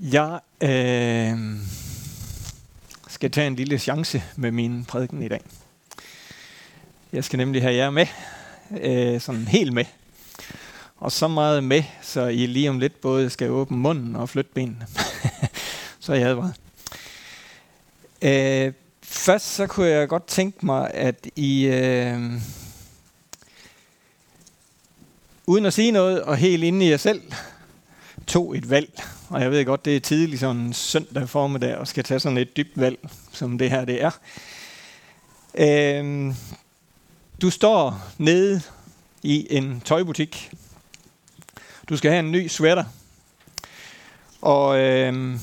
Jeg øh, skal tage en lille chance med min prædiken i dag. Jeg skal nemlig have jer med, øh, sådan helt med. Og så meget med, så I lige om lidt både skal åbne munden og flytte benene. så er jeg advaret. Øh, først så kunne jeg godt tænke mig, at I, øh, uden at sige noget, og helt inde i jer selv, tog et valg. Og jeg ved godt, det er tidligt sådan søndag formiddag, og skal tage sådan et dybt valg, som det her det er. Øh, du står nede i en tøjbutik. Du skal have en ny sweater. Og øh,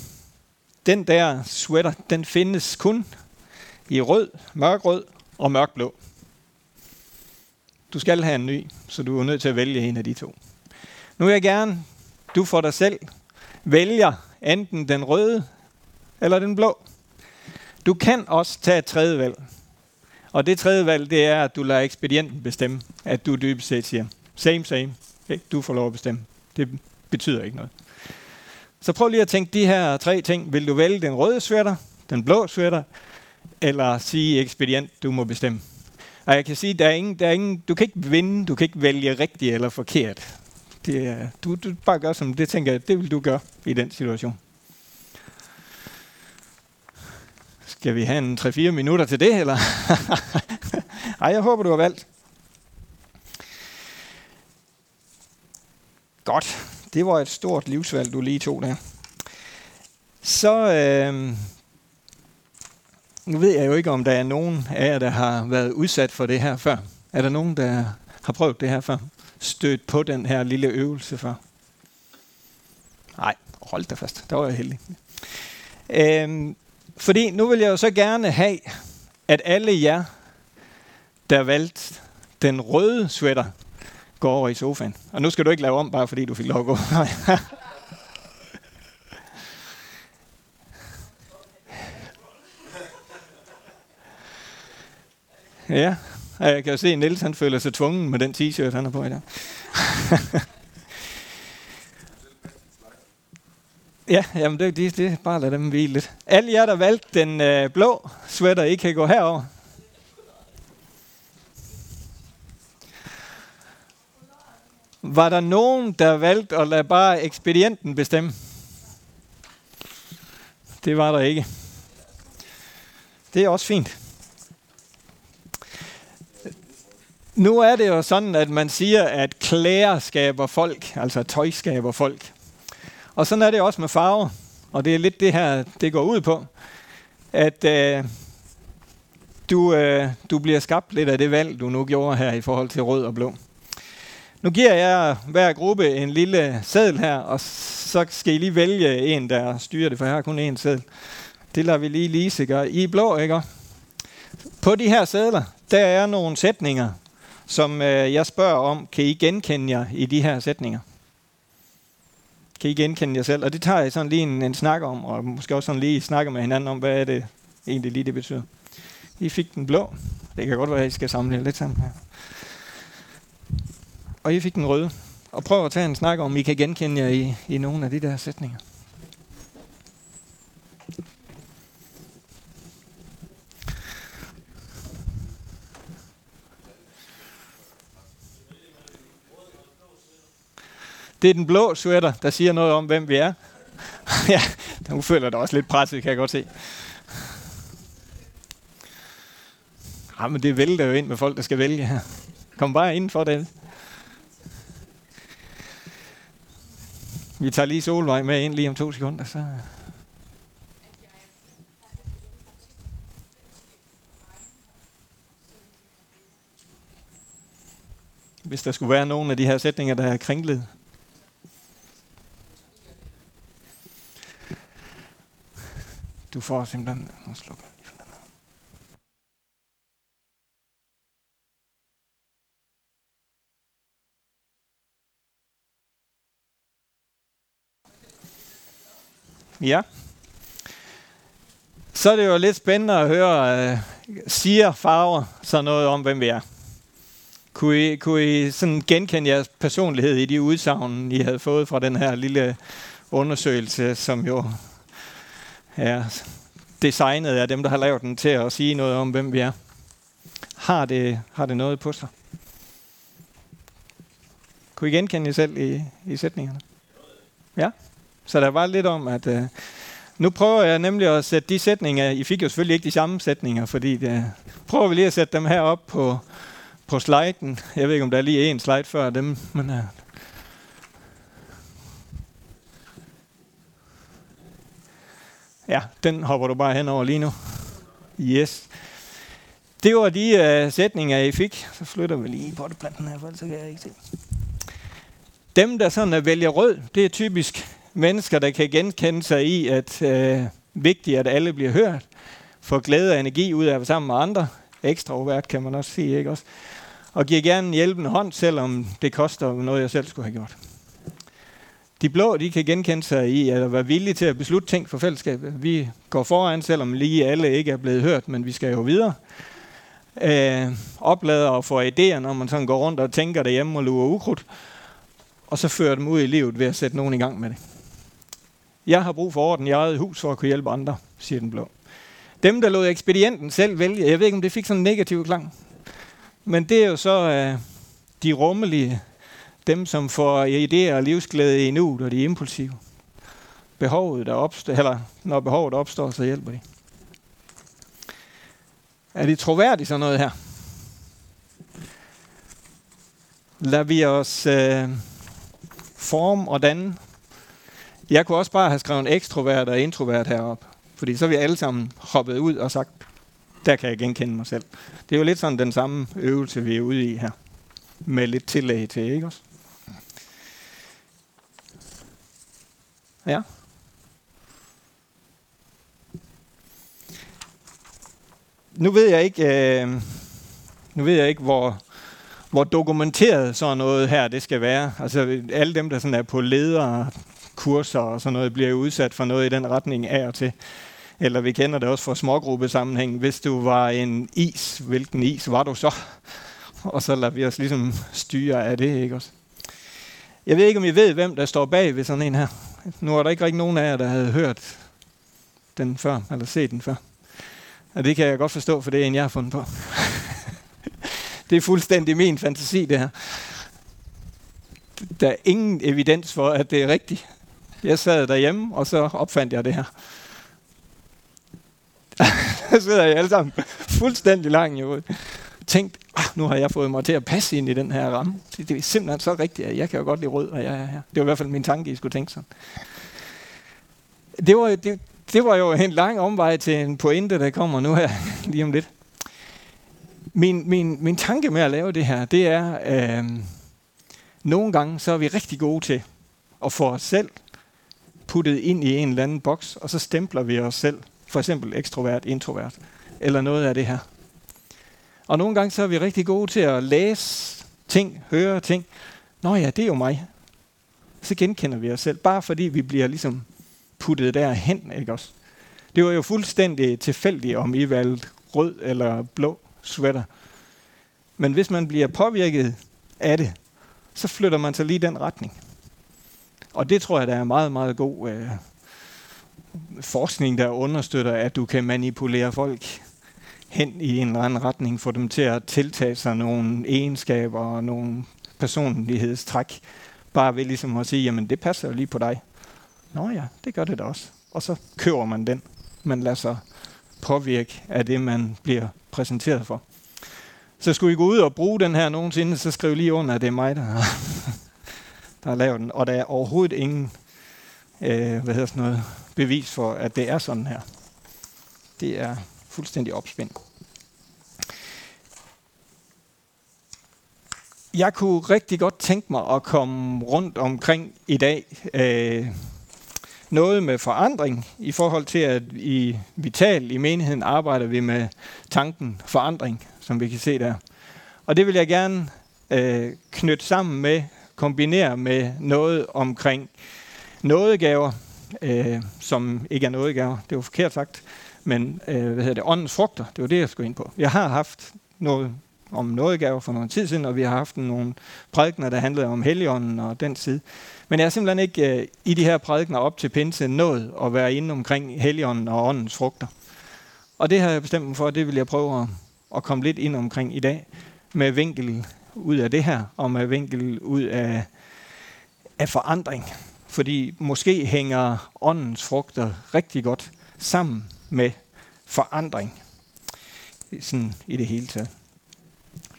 den der sweater, den findes kun i rød, mørkrød og mørkblå. Du skal have en ny, så du er nødt til at vælge en af de to. Nu vil jeg gerne, du for dig selv, vælger enten den røde eller den blå. Du kan også tage et tredje valg. Og det tredje valg, det er, at du lader ekspedienten bestemme, at du dybest set siger, same, same, okay, du får lov at bestemme. Det betyder ikke noget. Så prøv lige at tænke de her tre ting. Vil du vælge den røde sweater, den blå sweater, eller sige ekspedient, du må bestemme? Og jeg kan sige, der er ingen, der er ingen, du kan ikke vinde, du kan ikke vælge rigtigt eller forkert. Det er, du, du bare gør som det, tænker jeg, det vil du gøre i den situation. Skal vi have en 3-4 minutter til det, eller? Ej, jeg håber, du har valgt. Godt. Det var et stort livsvalg, du lige tog der. Så øh, nu ved jeg jo ikke, om der er nogen af jer, der har været udsat for det her før. Er der nogen, der har prøvet det her før? Stødt på den her lille øvelse før? Nej, hold da fast. Der var jeg heldig. Øhm, fordi nu vil jeg jo så gerne have, at alle jer, der valgte den røde sweater, går over i sofaen. Og nu skal du ikke lave om, bare fordi du fik lov at gå. ja, jeg kan jo se, at Niels han føler sig tvungen med den t-shirt, han har på i dag. ja, jamen det, det, det, bare lad dem hvile lidt. Alle jer, der valgte den øh, blå sweater, I kan gå herover. Var der nogen, der valgte at lade bare ekspedienten bestemme? Det var der ikke. Det er også fint. Nu er det jo sådan, at man siger, at klæder skaber folk, altså tøj skaber folk. Og sådan er det også med farver. Og det er lidt det her, det går ud på. At øh, du, øh, du bliver skabt lidt af det valg, du nu gjorde her i forhold til rød og blå. Nu giver jeg hver gruppe en lille seddel her, og så skal I lige vælge en, der styrer det, for her er kun én seddel. Det lader vi lige Lise gøre. I er blå, ikke? På de her sædler, der er nogle sætninger, som øh, jeg spørger om. Kan I genkende jer i de her sætninger? Kan I genkende jer selv? Og det tager jeg sådan lige en, en snak om, og måske også sådan lige snakke med hinanden om, hvad er det egentlig lige det betyder. I fik den blå. Det kan godt være, at I skal samle lidt sammen her og I fik den røde. Og prøv at tage en snak om, I kan genkende jer i, i nogle af de der sætninger. Det er den blå sweater, der siger noget om, hvem vi er. ja, nu føler der også lidt presset, kan jeg godt se. Ja, men det vælter jo ind med folk, der skal vælge her. Kom bare ind for det. Vi tager lige Solvej med ind lige om to sekunder, så... Hvis der skulle være nogen af de her sætninger, der er kringlet. Du får simpelthen... Nu slukker Ja. Så er det jo lidt spændende at høre, uh, siger farver så noget om, hvem vi er. Kunne I, kunne I sådan genkende jeres personlighed i de udsagn, I havde fået fra den her lille undersøgelse, som jo er designet af dem, der har lavet den til at sige noget om, hvem vi er. Har det, har det noget på sig? Kunne I genkende jer selv i, i sætningerne? Ja? Så der var lidt om, at øh, nu prøver jeg nemlig at sætte de sætninger, I fik jo selvfølgelig ikke de samme sætninger, fordi det, prøver vi lige at sætte dem her op på, på sliden. Jeg ved ikke, om der er lige en slide før dem, men øh, Ja, den hopper du bare hen over lige nu. Yes. Det var de uh, sætninger, I fik. Så flytter vi lige potteplanten her, for ellers kan jeg ikke se. Dem, der sådan øh, vælger rød, det er typisk mennesker, der kan genkende sig i, at uh, vigtigt, at alle bliver hørt. Får glæde og energi ud af at være sammen med andre. Ekstrovert kan man også sige, ikke også? Og giver gerne en hjælpende hånd, selvom det koster noget, jeg selv skulle have gjort. De blå, de kan genkende sig i at være villige til at beslutte ting for fællesskabet. Vi går foran, selvom lige alle ikke er blevet hørt, men vi skal jo videre. Øh, oplader og får idéer, når man sådan går rundt og tænker derhjemme og lurer ukrudt. Og så fører dem ud i livet ved at sætte nogen i gang med det. Jeg har brug for orden i eget hus for at kunne hjælpe andre, siger den blå. Dem, der lod ekspedienten selv vælge, jeg ved ikke, om det fik sådan en negativ klang, men det er jo så øh, de rummelige, dem, som får idéer og livsglæde i nuet, og de er impulsive. Behovet, der opstår, eller når behovet opstår, så hjælper de. Er det troværdigt sådan noget her? Lad vi os øh, form og danne. Jeg kunne også bare have skrevet ekstrovert og introvert herop, fordi så er vi alle sammen hoppet ud og sagt, der kan jeg genkende mig selv. Det er jo lidt sådan den samme øvelse, vi er ude i her, med lidt tillæg til, ikke også? Ja. Nu ved jeg ikke, øh, nu ved jeg ikke hvor, hvor dokumenteret sådan noget her det skal være. Altså alle dem, der sådan er på lederkurser og sådan noget, bliver udsat for noget i den retning af og til. Eller vi kender det også fra smågruppesammenhæng. Hvis du var en is, hvilken is var du så? Og så lader vi os ligesom styre af det, ikke også? Jeg ved ikke, om I ved, hvem der står bag ved sådan en her. Nu er der ikke rigtig nogen af jer, der havde hørt den før, eller set den før. Og det kan jeg godt forstå, for det er en, jeg har fundet på. det er fuldstændig min fantasi, det her. Der er ingen evidens for, at det er rigtigt. Jeg sad derhjemme, og så opfandt jeg det her. der sidder jeg alle sammen fuldstændig langt i hovedet. Tænkt, ah, nu har jeg fået mig til at passe ind i den her ramme. Det er simpelthen så rigtigt, at jeg kan jo godt lide rød, og jeg er her. Det var i hvert fald min tanke, I skulle tænke sådan. Det var, det, det var jo en lang omvej til en pointe, der kommer nu her lige om lidt. Min, min, min tanke med at lave det her, det er, øh, nogle gange så er vi rigtig gode til at få os selv puttet ind i en eller anden boks, og så stempler vi os selv, for eksempel ekstrovert, introvert, eller noget af det her. Og nogle gange så er vi rigtig gode til at læse ting, høre ting. Nå ja, det er jo mig. Så genkender vi os selv, bare fordi vi bliver ligesom puttet derhen, ikke også? Det var jo fuldstændig tilfældigt, om I valgte rød eller blå sweater. Men hvis man bliver påvirket af det, så flytter man sig lige den retning. Og det tror jeg, der er meget, meget god øh, forskning, der understøtter, at du kan manipulere folk hen i en eller anden retning, få dem til at tiltage sig nogle egenskaber og nogle personlighedstræk, bare ved ligesom at sige, jamen det passer jo lige på dig. Nå ja, det gør det da også. Og så kører man den. Man lader sig påvirke af det, man bliver præsenteret for. Så skulle I gå ud og bruge den her nogensinde, så skriv lige under, at det er mig, der har, der har lavet den. Og der er overhovedet ingen øh, hvad hedder sådan noget, bevis for, at det er sådan her. Det er fuldstændig opspændt. Jeg kunne rigtig godt tænke mig at komme rundt omkring i dag. Øh, noget med forandring i forhold til, at i Vital i menigheden arbejder vi med tanken forandring, som vi kan se der. Og det vil jeg gerne øh, knytte sammen med, kombinere med noget omkring nådegaver, øh, som ikke er nådegaver, det var forkert sagt, men øh, hvad hedder det, åndens frugter, det var det, jeg skulle ind på. Jeg har haft noget om nådegaver for nogle tid siden, og vi har haft nogle prædikner, der handlede om Helligånden og den side. Men jeg er simpelthen ikke øh, i de her prædikner op til pinse nået at være inde omkring Helligånden og åndens frugter. Og det har jeg bestemt mig for, det vil jeg prøve at, at komme lidt ind omkring i dag, med vinkel ud af det her, og med vinkel ud af, af forandring. Fordi måske hænger åndens frugter rigtig godt sammen med forandring. Sådan i det hele taget.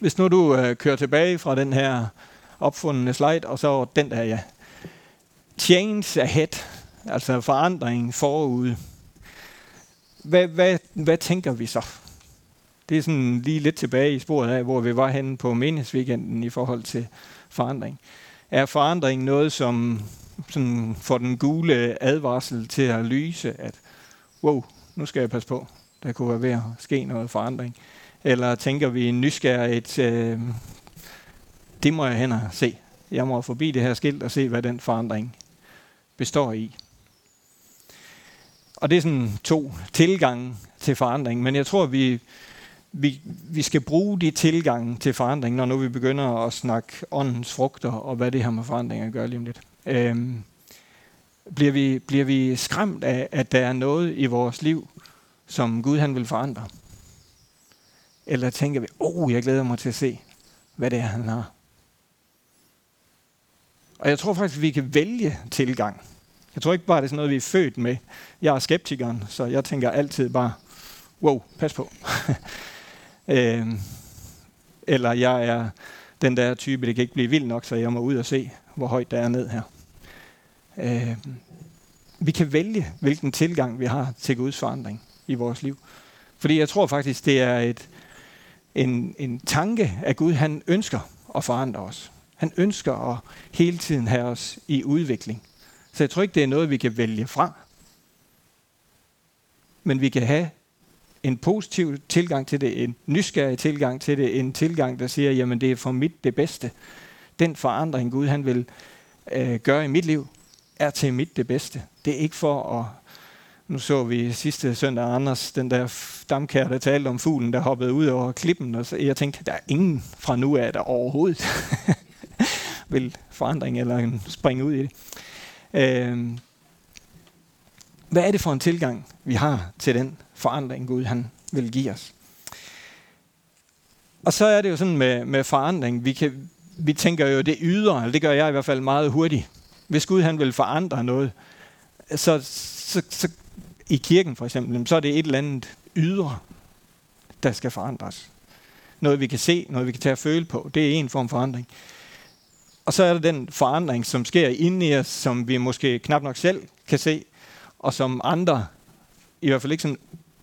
Hvis nu du øh, kører tilbage fra den her opfundne slide, og så den der, ja. Change ahead, altså forandring forude. Hvad, hvad, hvad tænker vi så? Det er sådan lige lidt tilbage i sporet af, hvor vi var henne på meningsweekenden i forhold til forandring. Er forandring noget, som sådan får den gule advarsel til at lyse, at wow, nu skal jeg passe på, der kunne være ved at ske noget forandring? Eller tænker vi nysgerrigt, øh, det må jeg hen og se. Jeg må forbi det her skilt og se, hvad den forandring består i. Og det er sådan to tilgange til forandring, men jeg tror, vi, vi, vi skal bruge de tilgange til forandring, når nu vi begynder at snakke åndens frugter, og hvad det her med forandring at gøre lige om lidt. Øhm, bliver, vi, bliver vi skræmt af, at der er noget i vores liv, som Gud han vil forandre? Eller tænker vi, åh, oh, jeg glæder mig til at se, hvad det er, han har. Og jeg tror faktisk, vi kan vælge tilgang. Jeg tror ikke bare, det er sådan noget, vi er født med. Jeg er skeptikeren, så jeg tænker altid bare, wow, pas på. øh, eller jeg er den der type, det kan ikke blive vild nok, så jeg må ud og se, hvor højt der er ned her. Øh, vi kan vælge, hvilken tilgang vi har til Guds forandring i vores liv. Fordi jeg tror faktisk, det er et, en, en tanke, at Gud han ønsker at forandre os. Han ønsker at hele tiden have os i udvikling. Så jeg tror ikke, det er noget, vi kan vælge fra. Men vi kan have en positiv tilgang til det, en nysgerrig tilgang til det, en tilgang, der siger, jamen det er for mit det bedste. Den forandring, Gud han vil øh, gøre i mit liv, er til mit det bedste. Det er ikke for at nu så vi sidste søndag Anders, den der damkær, der talte om fuglen, der hoppede ud over klippen, og så jeg tænkte, der er ingen fra nu af, der overhovedet vil forandring eller springe ud i det. Øh, hvad er det for en tilgang, vi har til den forandring, Gud han vil give os? Og så er det jo sådan med, med forandring, vi, kan, vi tænker jo det ydre, det gør jeg i hvert fald meget hurtigt. Hvis Gud han vil forandre noget, så, så, så i kirken for eksempel, så er det et eller andet ydre, der skal forandres. Noget vi kan se, noget vi kan tage og føle på. Det er en form for forandring. Og så er der den forandring, som sker inde i os, som vi måske knap nok selv kan se, og som andre, i hvert fald ikke sådan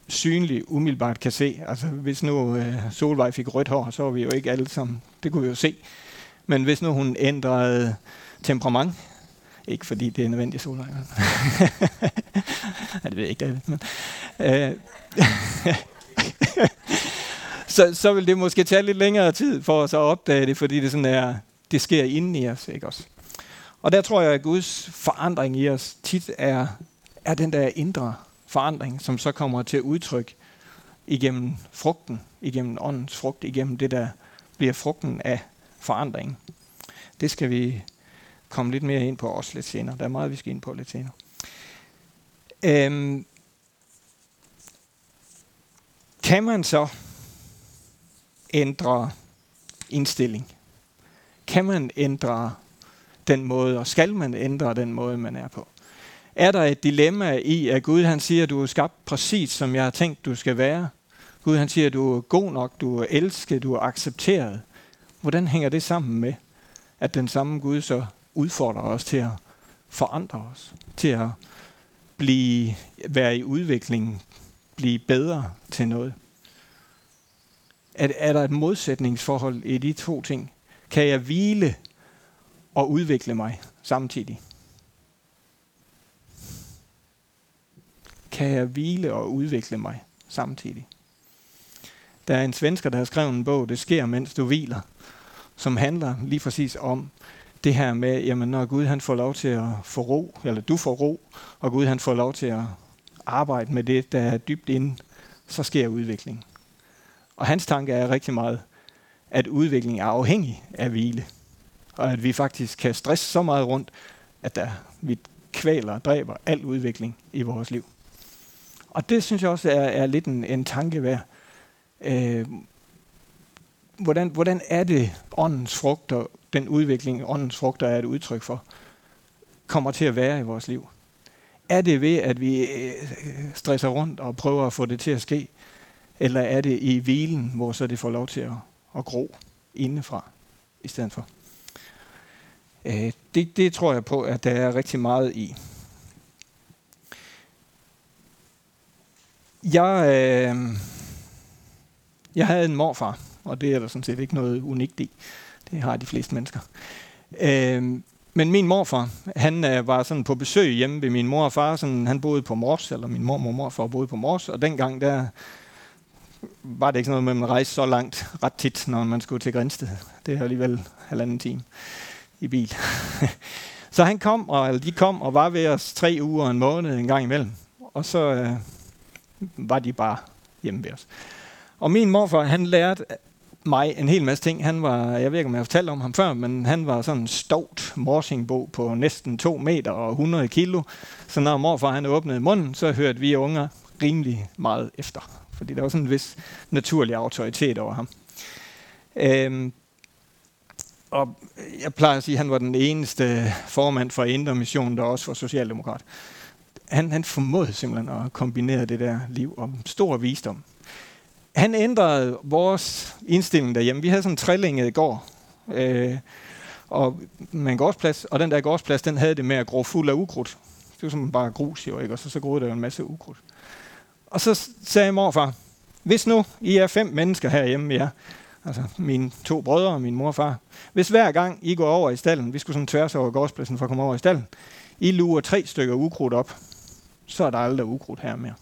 synligt umiddelbart kan se. Altså hvis nu øh, Solvej fik rødt hår, så var vi jo ikke alle sammen, det kunne vi jo se. Men hvis nu hun ændrede temperament, ikke fordi det er nødvendigt Solvej. ja, det ved jeg ikke, det men, øh, så, så vil det måske tage lidt længere tid for os at opdage det, fordi det sådan er, det sker inden i os, ikke også? Og der tror jeg, at Guds forandring i os tit er, er den der indre forandring, som så kommer til udtryk igennem frugten, igennem åndens frugt, igennem det, der bliver frugten af forandringen. Det skal vi komme lidt mere ind på os lidt senere. Der er meget, vi skal ind på lidt senere. Øhm, kan man så ændre indstilling? Kan man ændre den måde, og skal man ændre den måde, man er på? Er der et dilemma i, at Gud han siger, at du er skabt præcis, som jeg har tænkt, du skal være? Gud han siger, at du er god nok, du er elsket, du er accepteret. Hvordan hænger det sammen med, at den samme Gud så udfordrer os til at forandre os, til at blive, være i udvikling, blive bedre til noget? Er, er der et modsætningsforhold i de to ting? Kan jeg hvile og udvikle mig samtidig? Kan jeg hvile og udvikle mig samtidig? Der er en svensker, der har skrevet en bog, Det sker, mens du hviler, som handler lige præcis om det her med, jamen når Gud han får lov til at få ro, eller du får ro, og Gud han får lov til at arbejde med det, der er dybt inde, så sker udvikling. Og hans tanke er rigtig meget, at udvikling er afhængig af hvile. Og at vi faktisk kan stresse så meget rundt, at der, vi kvæler og dræber al udvikling i vores liv. Og det synes jeg også er, er lidt en, en tanke værd. Øh, hvordan, hvordan er det åndens frugter, den udvikling åndens frugter er et udtryk for, kommer til at være i vores liv? Er det ved, at vi øh, stresser rundt og prøver at få det til at ske? Eller er det i hvilen, hvor så det får lov til at, at gro indefra i stedet for? Øh, det, det tror jeg på, at der er rigtig meget i. Jeg, øh, jeg havde en morfar, og det er der sådan set ikke noget unikt i. Det har de fleste mennesker. Øh, men min morfar, han øh, var sådan på besøg hjemme ved min mor og far. Sådan, han boede på Mors, eller min mor og morfar boede på Mors. Og dengang, der var det ikke sådan noget med, at man rejste så langt ret tit, når man skulle til Grænsted. Det er alligevel halvanden time i bil. så han kom, og, eller de kom og var ved os tre uger og en måned en gang imellem. Og så øh, var de bare hjemme ved os. Og min morfar, han lærte mig en hel masse ting. Han var, jeg ved ikke, om jeg har fortalt om ham før, men han var sådan en stovt morsingbo på næsten 2 meter og 100 kilo. Så når morfar han åbnede munden, så hørte vi unger rimelig meget efter. Fordi der var sådan en vis naturlig autoritet over ham. Øhm, og jeg plejer at sige, at han var den eneste formand for Indre Mission, der også var socialdemokrat. Han, han formåede simpelthen at kombinere det der liv om stor visdom han ændrede vores indstilling derhjemme. Vi havde sådan en trillinge går, øh, og med en gårdsplads, og den der gårdsplads, den havde det med at gro fuld af ukrudt. Det var som bare grus jo, ikke? og så, så groede der jo en masse ukrudt. Og så sagde morfar, hvis nu I er fem mennesker herhjemme, ja, altså mine to brødre og min mor og far, hvis hver gang I går over i stallen, vi skulle sådan tværs over gårdspladsen for at komme over i stallen, I lurer tre stykker ukrudt op, så er der aldrig ukrudt her mere.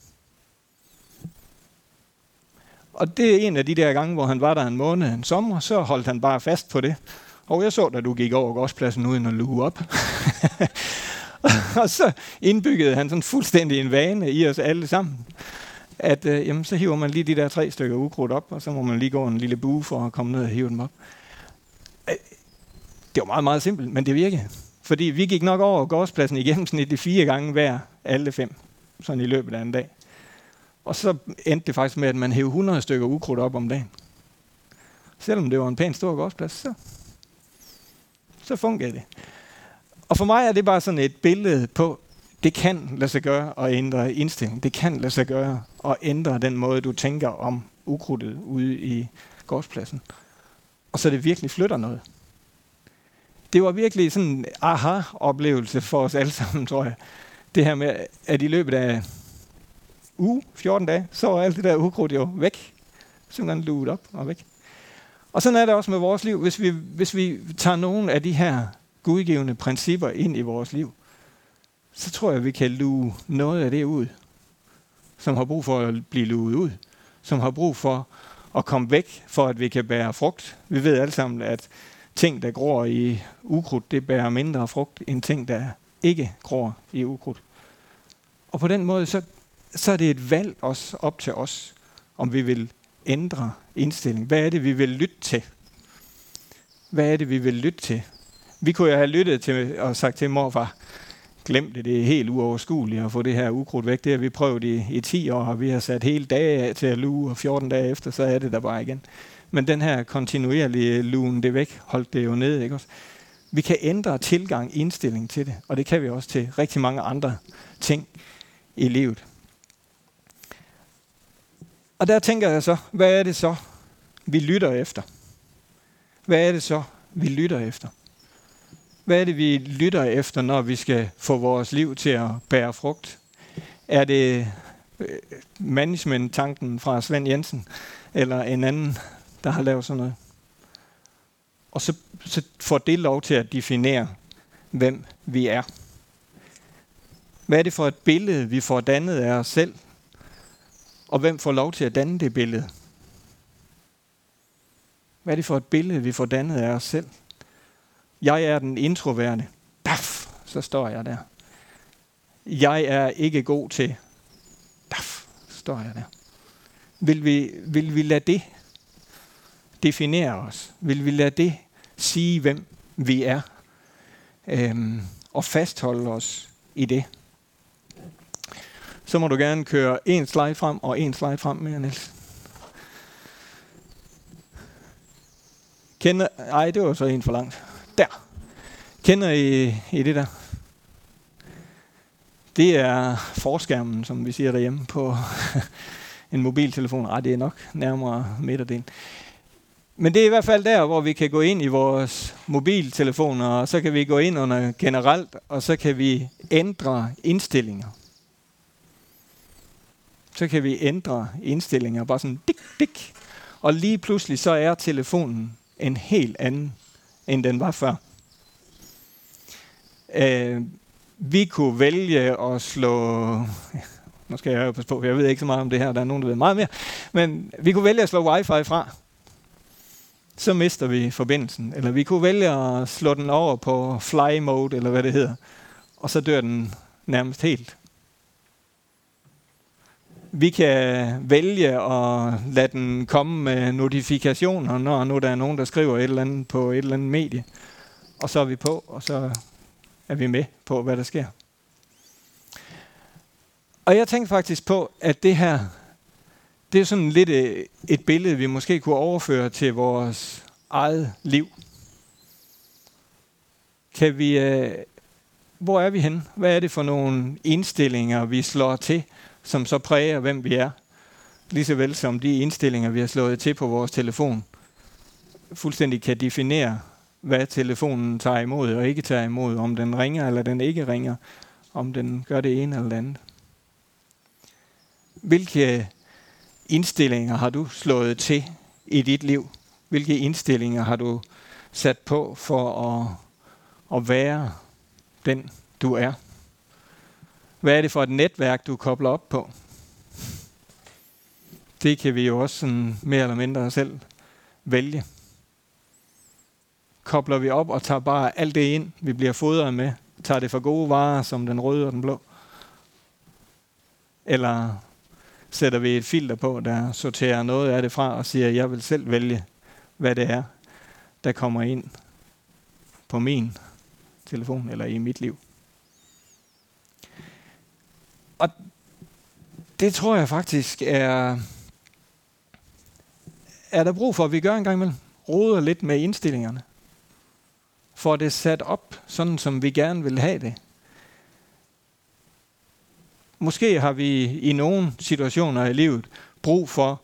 Og det er en af de der gange, hvor han var der en måned en sommer, så holdt han bare fast på det. Og jeg så, da du gik over gårdspladsen uden at luge op. og så indbyggede han sådan fuldstændig en vane i os alle sammen. At øh, jamen, så hiver man lige de der tre stykker ukrudt op, og så må man lige gå en lille bue for at komme ned og hive dem op. Øh, det var meget, meget simpelt, men det virkede. Fordi vi gik nok over gårdspladsen i gennemsnit fire gange hver, alle fem, sådan i løbet af en dag. Og så endte det faktisk med, at man hævde 100 stykker ukrudt op om dagen. Selvom det var en pæn stor gårdsplads, så, så fungerede det. Og for mig er det bare sådan et billede på, det kan lade sig gøre at ændre indstilling. Det kan lade sig gøre at ændre den måde, du tænker om ukrudtet ude i gårdspladsen. Og så det virkelig flytter noget. Det var virkelig sådan en aha-oplevelse for os alle sammen, tror jeg. Det her med, at i løbet af uge, 14 dage, så er alt det der ukrudt jo væk. Simpelthen luet op og væk. Og sådan er det også med vores liv. Hvis vi, hvis vi tager nogle af de her gudgivende principper ind i vores liv, så tror jeg, vi kan luge noget af det ud, som har brug for at blive luet ud, som har brug for at komme væk, for at vi kan bære frugt. Vi ved alle sammen, at ting, der gror i ukrudt, det bærer mindre frugt, end ting, der ikke gror i ukrudt. Og på den måde, så så er det et valg også op til os, om vi vil ændre indstilling. Hvad er det, vi vil lytte til? Hvad er det, vi vil lytte til? Vi kunne jo have lyttet til og sagt til morfar, glem det, det er helt uoverskueligt at få det her ukrudt væk. Det har vi prøvet i, i 10 år, og vi har sat hele dage af til at luge, og 14 dage efter, så er det der bare igen. Men den her kontinuerlige lugen det væk, holdt det jo ned, ikke også? Vi kan ændre tilgang, indstilling til det, og det kan vi også til rigtig mange andre ting i livet. Og der tænker jeg så, hvad er det så, vi lytter efter? Hvad er det så, vi lytter efter? Hvad er det, vi lytter efter, når vi skal få vores liv til at bære frugt? Er det øh, management-tanken fra Svend Jensen, eller en anden, der har lavet sådan noget? Og så, så får det lov til at definere, hvem vi er. Hvad er det for et billede, vi får dannet af os selv, og hvem får lov til at danne det billede? Hvad er det for et billede, vi får dannet af os selv? Jeg er den introverte. Daf, så står jeg der. Jeg er ikke god til. Daf, står jeg der. Vil vi, vil vi lade det definere os? Vil vi lade det sige, hvem vi er? Øhm, og fastholde os i det? Så må du gerne køre en slide frem og en slide frem med, Niels. Kender, ej, det var så en for langt. Der. Kender I, I det der? Det er forskærmen, som vi siger derhjemme på en mobiltelefon. Ej, det er nok nærmere midterdelen. Men det er i hvert fald der, hvor vi kan gå ind i vores mobiltelefoner, og så kan vi gå ind under generelt, og så kan vi ændre indstillinger. Så kan vi ændre indstillinger, bare sådan dik, dik. Og lige pludselig så er telefonen en helt anden, end den var før. Øh, vi kunne vælge at slå... Nu skal jeg jo passe på, for jeg ved ikke så meget om det her, der er nogen, der ved meget mere. Men vi kunne vælge at slå wifi fra. Så mister vi forbindelsen. Eller vi kunne vælge at slå den over på fly mode, eller hvad det hedder. Og så dør den nærmest helt. Vi kan vælge at lade den komme med notifikationer, når nu der er nogen, der skriver et eller andet på et eller andet medie. Og så er vi på, og så er vi med på, hvad der sker. Og jeg tænkte faktisk på, at det her, det er sådan lidt øh, et billede, vi måske kunne overføre til vores eget liv. Kan vi, øh, hvor er vi hen? Hvad er det for nogle indstillinger, vi slår til, som så præger, hvem vi er? Lige så vel som de indstillinger, vi har slået til på vores telefon, fuldstændig kan definere, hvad telefonen tager imod og ikke tager imod, om den ringer eller den ikke ringer, om den gør det ene eller det andet. Hvilke indstillinger har du slået til i dit liv? Hvilke indstillinger har du sat på for at, at være den, du er? Hvad er det for et netværk, du kobler op på? Det kan vi jo også sådan mere eller mindre selv vælge kobler vi op og tager bare alt det ind, vi bliver fodret med. Tager det for gode varer, som den røde og den blå. Eller sætter vi et filter på, der sorterer noget af det fra og siger, at jeg vil selv vælge, hvad det er, der kommer ind på min telefon eller i mit liv. Og det tror jeg faktisk er, er der brug for, at vi gør en gang imellem. Roder lidt med indstillingerne får det sat op, sådan som vi gerne vil have det. Måske har vi i nogle situationer i livet brug for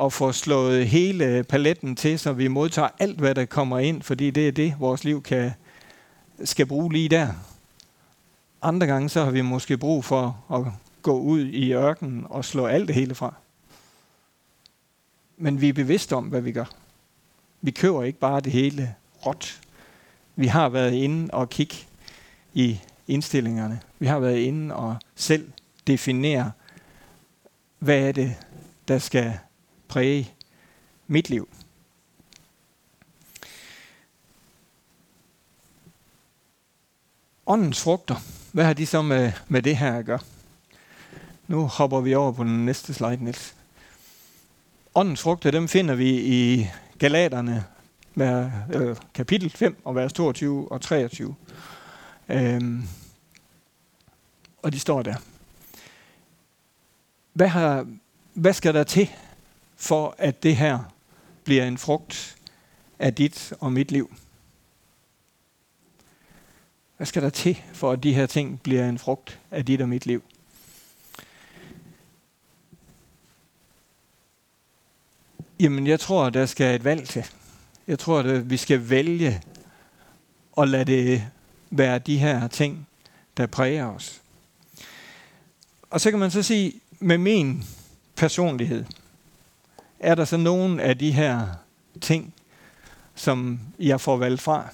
at få slået hele paletten til, så vi modtager alt, hvad der kommer ind, fordi det er det, vores liv kan, skal bruge lige der. Andre gange så har vi måske brug for at gå ud i ørkenen og slå alt det hele fra. Men vi er bevidste om, hvad vi gør. Vi køber ikke bare det hele råt. Vi har været inde og kigge i indstillingerne. Vi har været inde og selv definere, hvad er det, der skal præge mit liv. Åndens frugter, hvad har de så med, med det her at gøre? Nu hopper vi over på den næste slide, Niels. Åndens frugter, dem finder vi i Galaterne med, øh, kapitel 5 og vers 22 og 23. Øhm, og de står der. Hvad, har, hvad skal der til, for at det her bliver en frugt af dit og mit liv? Hvad skal der til, for at de her ting bliver en frugt af dit og mit liv? Jamen, jeg tror, der skal et valg til. Jeg tror, at vi skal vælge at lade det være de her ting, der præger os. Og så kan man så sige, med min personlighed, er der så nogen af de her ting, som jeg får valgt fra?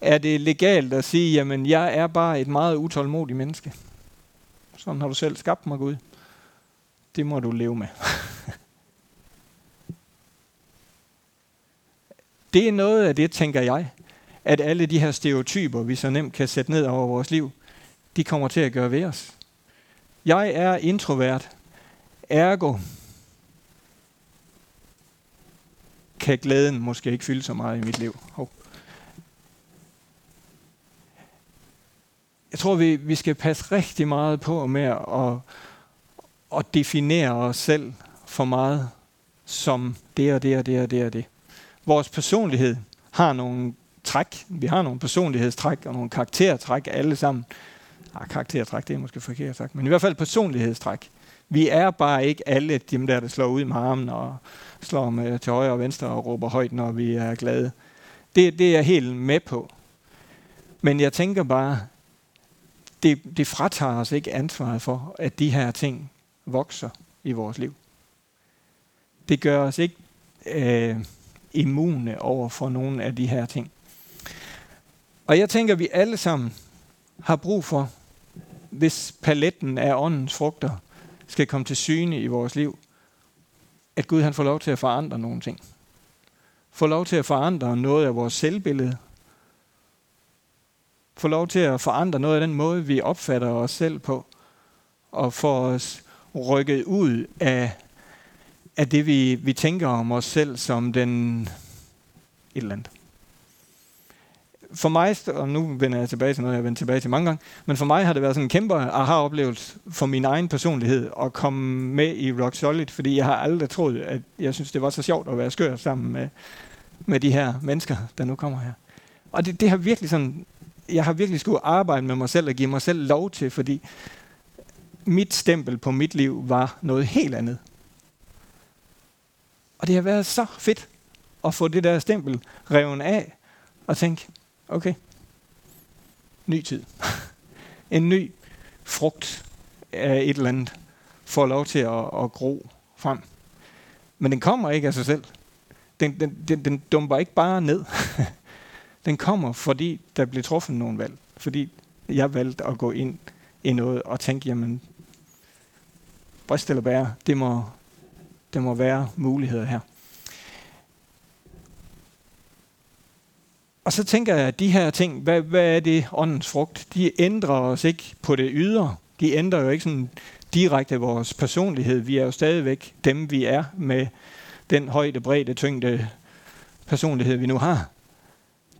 Er det legalt at sige, jamen jeg er bare et meget utålmodigt menneske? Sådan har du selv skabt mig, Gud. Det må du leve med. Det er noget af det, tænker jeg, at alle de her stereotyper, vi så nemt kan sætte ned over vores liv, de kommer til at gøre ved os. Jeg er introvert, ergo kan glæden måske ikke fylde så meget i mit liv. Hov. Jeg tror, vi, vi skal passe rigtig meget på med at, at definere os selv for meget som det og det og det og det og det. Vores personlighed har nogle træk. Vi har nogle personlighedstræk og nogle karaktertræk alle sammen. Ah, karaktertræk, det er måske forkert sagt, men i hvert fald personlighedstræk. Vi er bare ikke alle dem der, der slår ud med armen og slår med til højre og venstre og råber højt, når vi er glade. Det, det er jeg helt med på. Men jeg tænker bare, det, det fratager os ikke ansvaret for, at de her ting vokser i vores liv. Det gør os ikke øh, immune over for nogle af de her ting. Og jeg tænker, at vi alle sammen har brug for, hvis paletten af åndens frugter skal komme til syne i vores liv, at Gud han får lov til at forandre nogle ting. Får lov til at forandre noget af vores selvbillede få lov til at forandre noget af den måde, vi opfatter os selv på. Og få os rykket ud af, af det, vi, vi tænker om os selv som den et eller andet for mig, og nu vender jeg tilbage til noget, jeg har vendt tilbage til mange gange, men for mig har det været sådan en kæmpe aha-oplevelse for min egen personlighed at komme med i Rock Solid, fordi jeg har aldrig troet, at jeg synes, det var så sjovt at være skør sammen med, med de her mennesker, der nu kommer her. Og det, det har virkelig sådan, jeg har virkelig skulle arbejde med mig selv og give mig selv lov til, fordi mit stempel på mit liv var noget helt andet. Og det har været så fedt at få det der stempel revet af og tænke, Okay. Ny tid. en ny frugt af et eller andet får lov til at, at gro frem. Men den kommer ikke af sig selv. Den, den, den, den dumper ikke bare ned. den kommer, fordi der blev truffet nogle valg. Fordi jeg valgte at gå ind i noget og tænke, jamen, brist eller bære, det må, det må være muligheder her. Og så tænker jeg, at de her ting, hvad, hvad er det åndens frugt? De ændrer os ikke på det ydre. De ændrer jo ikke sådan direkte vores personlighed. Vi er jo stadigvæk dem, vi er med den højde, bredde, tyngde personlighed, vi nu har.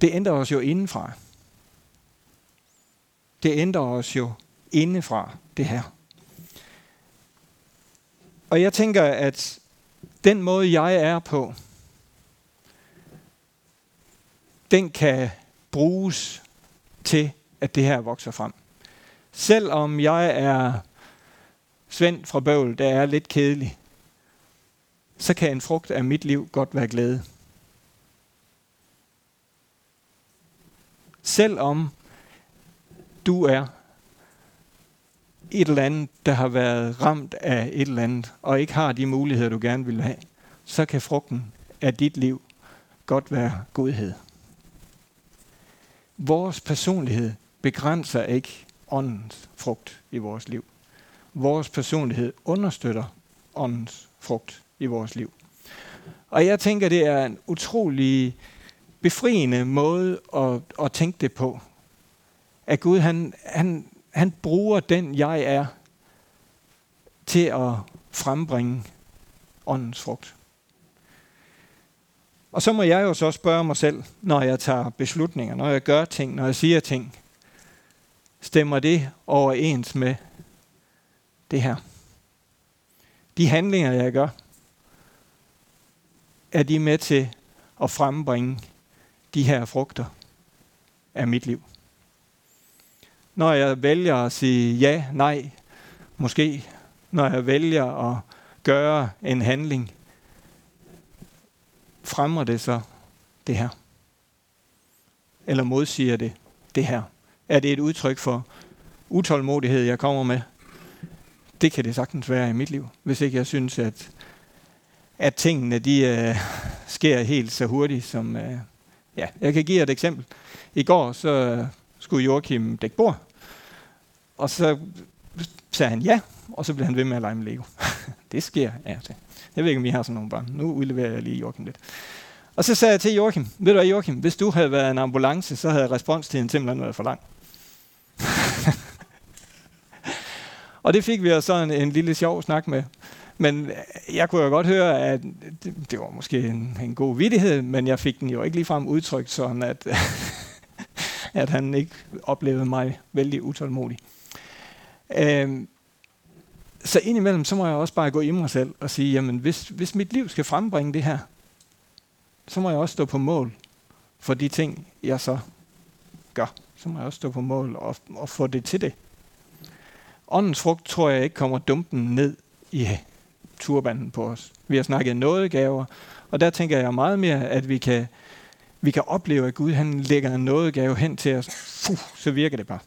Det ændrer os jo indenfra. Det ændrer os jo indefra, det her. Og jeg tænker, at den måde, jeg er på, den kan bruges til, at det her vokser frem. Selvom jeg er Svend fra Bøvl, der er lidt kedelig, så kan en frugt af mit liv godt være glæde. Selvom du er et eller andet, der har været ramt af et eller andet, og ikke har de muligheder, du gerne vil have, så kan frugten af dit liv godt være godhed. Vores personlighed begrænser ikke åndens frugt i vores liv. Vores personlighed understøtter åndens frugt i vores liv. Og jeg tænker, det er en utrolig befriende måde at, at tænke det på. At Gud, han, han, han bruger den, jeg er, til at frembringe åndens frugt. Og så må jeg jo så spørge mig selv, når jeg tager beslutninger, når jeg gør ting, når jeg siger ting, stemmer det overens med det her? De handlinger, jeg gør, er de med til at frembringe de her frugter af mit liv? Når jeg vælger at sige ja, nej, måske, når jeg vælger at gøre en handling, fremmer det så det her? Eller modsiger det det her? Er det et udtryk for utålmodighed, jeg kommer med? Det kan det sagtens være i mit liv, hvis ikke jeg synes, at, at tingene de, uh, sker helt så hurtigt som... Uh, ja, jeg kan give jer et eksempel. I går så øh, skulle Joachim dække bord, og så sagde han ja, og så blev han ved med at lege med Lego. det sker af ja, jeg ved ikke, om I har sådan nogle børn. Nu udleverer jeg lige Joachim lidt. Og så sagde jeg til Joachim, ved du hvad Joachim, hvis du havde været en ambulance, så havde responstiden simpelthen været for lang. og det fik vi så en, en lille sjov snak med. Men jeg kunne jo godt høre, at det, det var måske en, en god vidighed, men jeg fik den jo ikke ligefrem udtrykt sådan, at, at han ikke oplevede mig vældig utålmodig. Øhm, så indimellem, så må jeg også bare gå i mig selv og sige, jamen hvis, hvis mit liv skal frembringe det her, så må jeg også stå på mål for de ting, jeg så gør. Så må jeg også stå på mål og, og få det til det. Åndens frugt tror jeg ikke kommer dumpen ned i turbanden på os. Vi har snakket nådegaver, og der tænker jeg meget mere, at vi kan, vi kan opleve, at Gud han lægger en nådegave hen til os. Fuh, så virker det bare.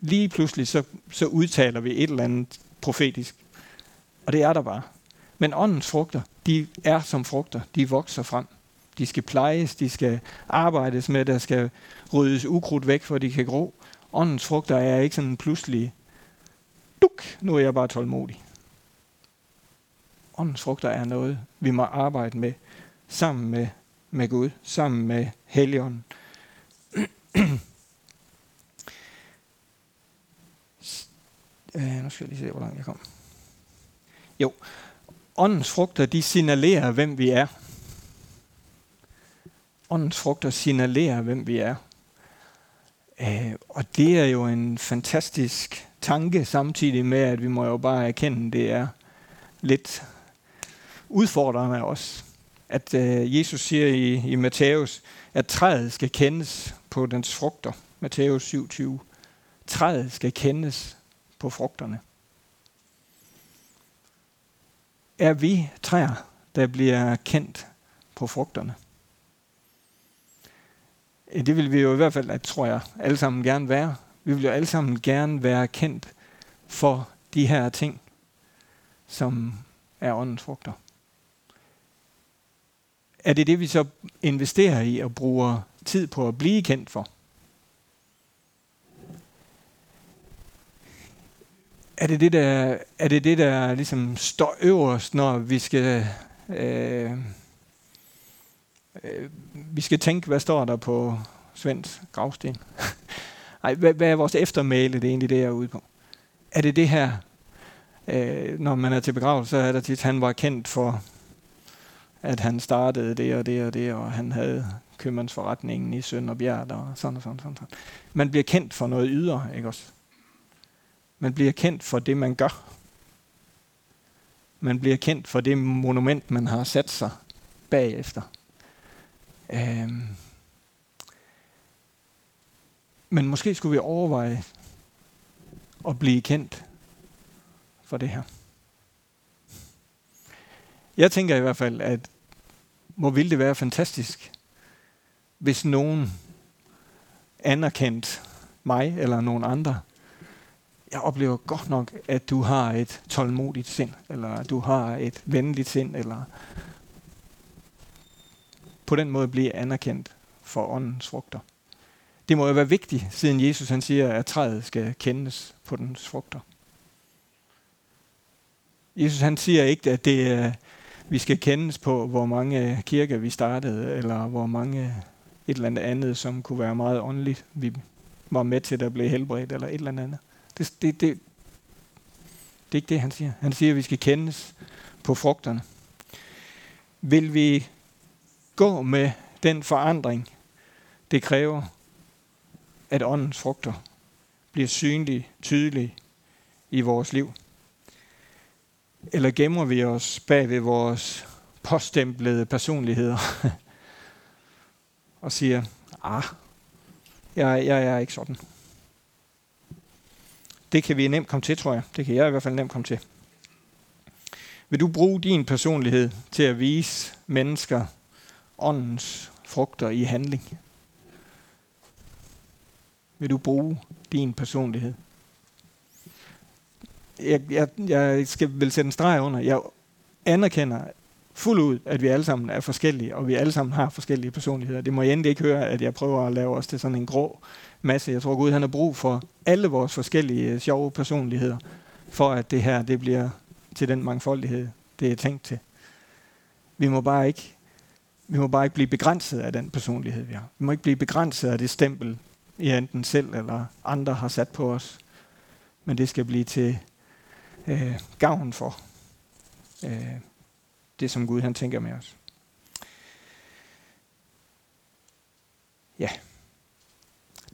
Lige pludselig så, så udtaler vi et eller andet profetisk. Og det er der bare. Men åndens frugter, de er som frugter. De vokser frem. De skal plejes, de skal arbejdes med, der skal ryddes ukrudt væk, for de kan gro. Åndens frugter er ikke sådan pludselig, duk, nu er jeg bare tålmodig. Åndens frugter er noget, vi må arbejde med sammen med, med Gud, sammen med Helligånden. øh, nu skal jeg lige se, hvor langt jeg kom. Jo, åndens frugter, de signalerer, hvem vi er. Åndens frugter signalerer, hvem vi er. Øh, og det er jo en fantastisk tanke, samtidig med, at vi må jo bare erkende, det er lidt udfordrende også. At øh, Jesus siger i, i Matthæus, at træet skal kendes på dens frugter. Matthæus 27. Træet skal kendes på frugterne. Er vi træer, der bliver kendt på frugterne? Det vil vi jo i hvert fald, tror jeg, alle sammen gerne være. Vi vil jo alle sammen gerne være kendt for de her ting, som er åndens frugter. Er det det, vi så investerer i og bruger tid på at blive kendt for? Er det det, der, er det, det, der ligesom står øverst, når vi skal, øh, øh, vi skal tænke, hvad står der på Svends gravsten? Ej, hvad, hvad er vores eftermæle, det er egentlig det, jeg er ude på? Er det det her, øh, når man er til begravelse, så er der tit, han var kendt for, at han startede det og det og det, og han havde købmandsforretningen i Sønderbjerg og sådan og sådan, sådan, sådan. Man bliver kendt for noget ydre, ikke også? Man bliver kendt for det, man gør. Man bliver kendt for det monument, man har sat sig bagefter. Øhm. Men måske skulle vi overveje at blive kendt for det her. Jeg tænker i hvert fald, at hvor ville det være fantastisk, hvis nogen anerkendte mig eller nogen andre jeg oplever godt nok, at du har et tålmodigt sind, eller du har et venligt sind, eller på den måde blive anerkendt for åndens frugter. Det må jo være vigtigt, siden Jesus han siger, at træet skal kendes på dens frugter. Jesus han siger ikke, at det er, vi skal kendes på, hvor mange øh, kirker vi startede, eller hvor mange øh, et eller andet andet, som kunne være meget åndeligt, vi var med til, at blive helbredt, eller et eller andet. Det, det, det, det er ikke det, han siger. Han siger, at vi skal kendes på frugterne. Vil vi gå med den forandring, det kræver, at åndens frugter bliver synlige, tydelige i vores liv? Eller gemmer vi os bag ved vores påstemplede personligheder og siger, ah, jeg, jeg er ikke sådan. Det kan vi nemt komme til, tror jeg. Det kan jeg i hvert fald nemt komme til. Vil du bruge din personlighed til at vise mennesker åndens frugter i handling? Vil du bruge din personlighed? Jeg, jeg, jeg skal vel sætte en streg under. Jeg anerkender fuldt ud, at vi alle sammen er forskellige, og vi alle sammen har forskellige personligheder. Det må jeg endelig ikke høre, at jeg prøver at lave os til sådan en grå masse. Jeg tror Gud, han har brug for alle vores forskellige øh, sjove personligheder, for at det her det bliver til den mangfoldighed, det er tænkt til. Vi må bare ikke vi må bare ikke blive begrænset af den personlighed, vi har. Vi må ikke blive begrænset af det stempel, I enten selv eller andre har sat på os. Men det skal blive til øh, gavn for øh, det, som Gud han tænker med os. Ja.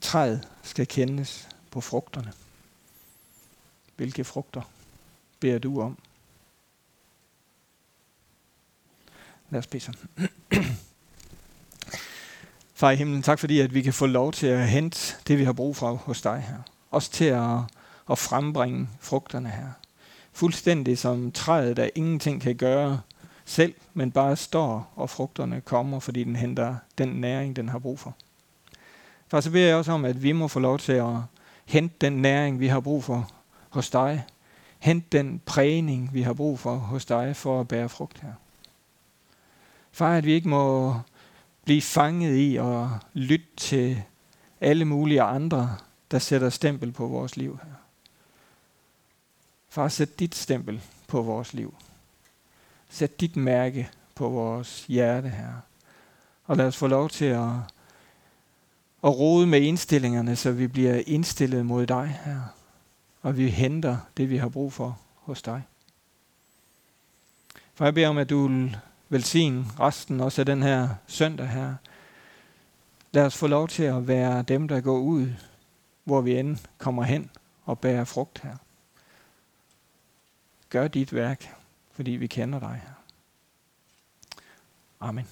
Træet skal kendes på frugterne. Hvilke frugter beder du om? Lad os bede sammen. Far i himlen, tak fordi at vi kan få lov til at hente det, vi har brug for hos dig her. Også til at, at frembringe frugterne her. Fuldstændig som træet, der ingenting kan gøre selv, men bare står, og frugterne kommer, fordi den henter den næring, den har brug for. Far, så beder jeg også om, at vi må få lov til at hente den næring, vi har brug for hos dig. Hent den prægning, vi har brug for hos dig, for at bære frugt her. Far, at vi ikke må blive fanget i og lytte til alle mulige andre, der sætter stempel på vores liv her. Far, sæt dit stempel på vores liv. Sæt dit mærke på vores hjerte her. Og lad os få lov til at, at rode med indstillingerne, så vi bliver indstillet mod dig her. Og vi henter det, vi har brug for hos dig. For jeg beder om, at du velsigne resten også af den her søndag her. Lad os få lov til at være dem, der går ud, hvor vi end kommer hen og bærer frugt her. Gør dit værk, fordi vi kender dig her. Amen.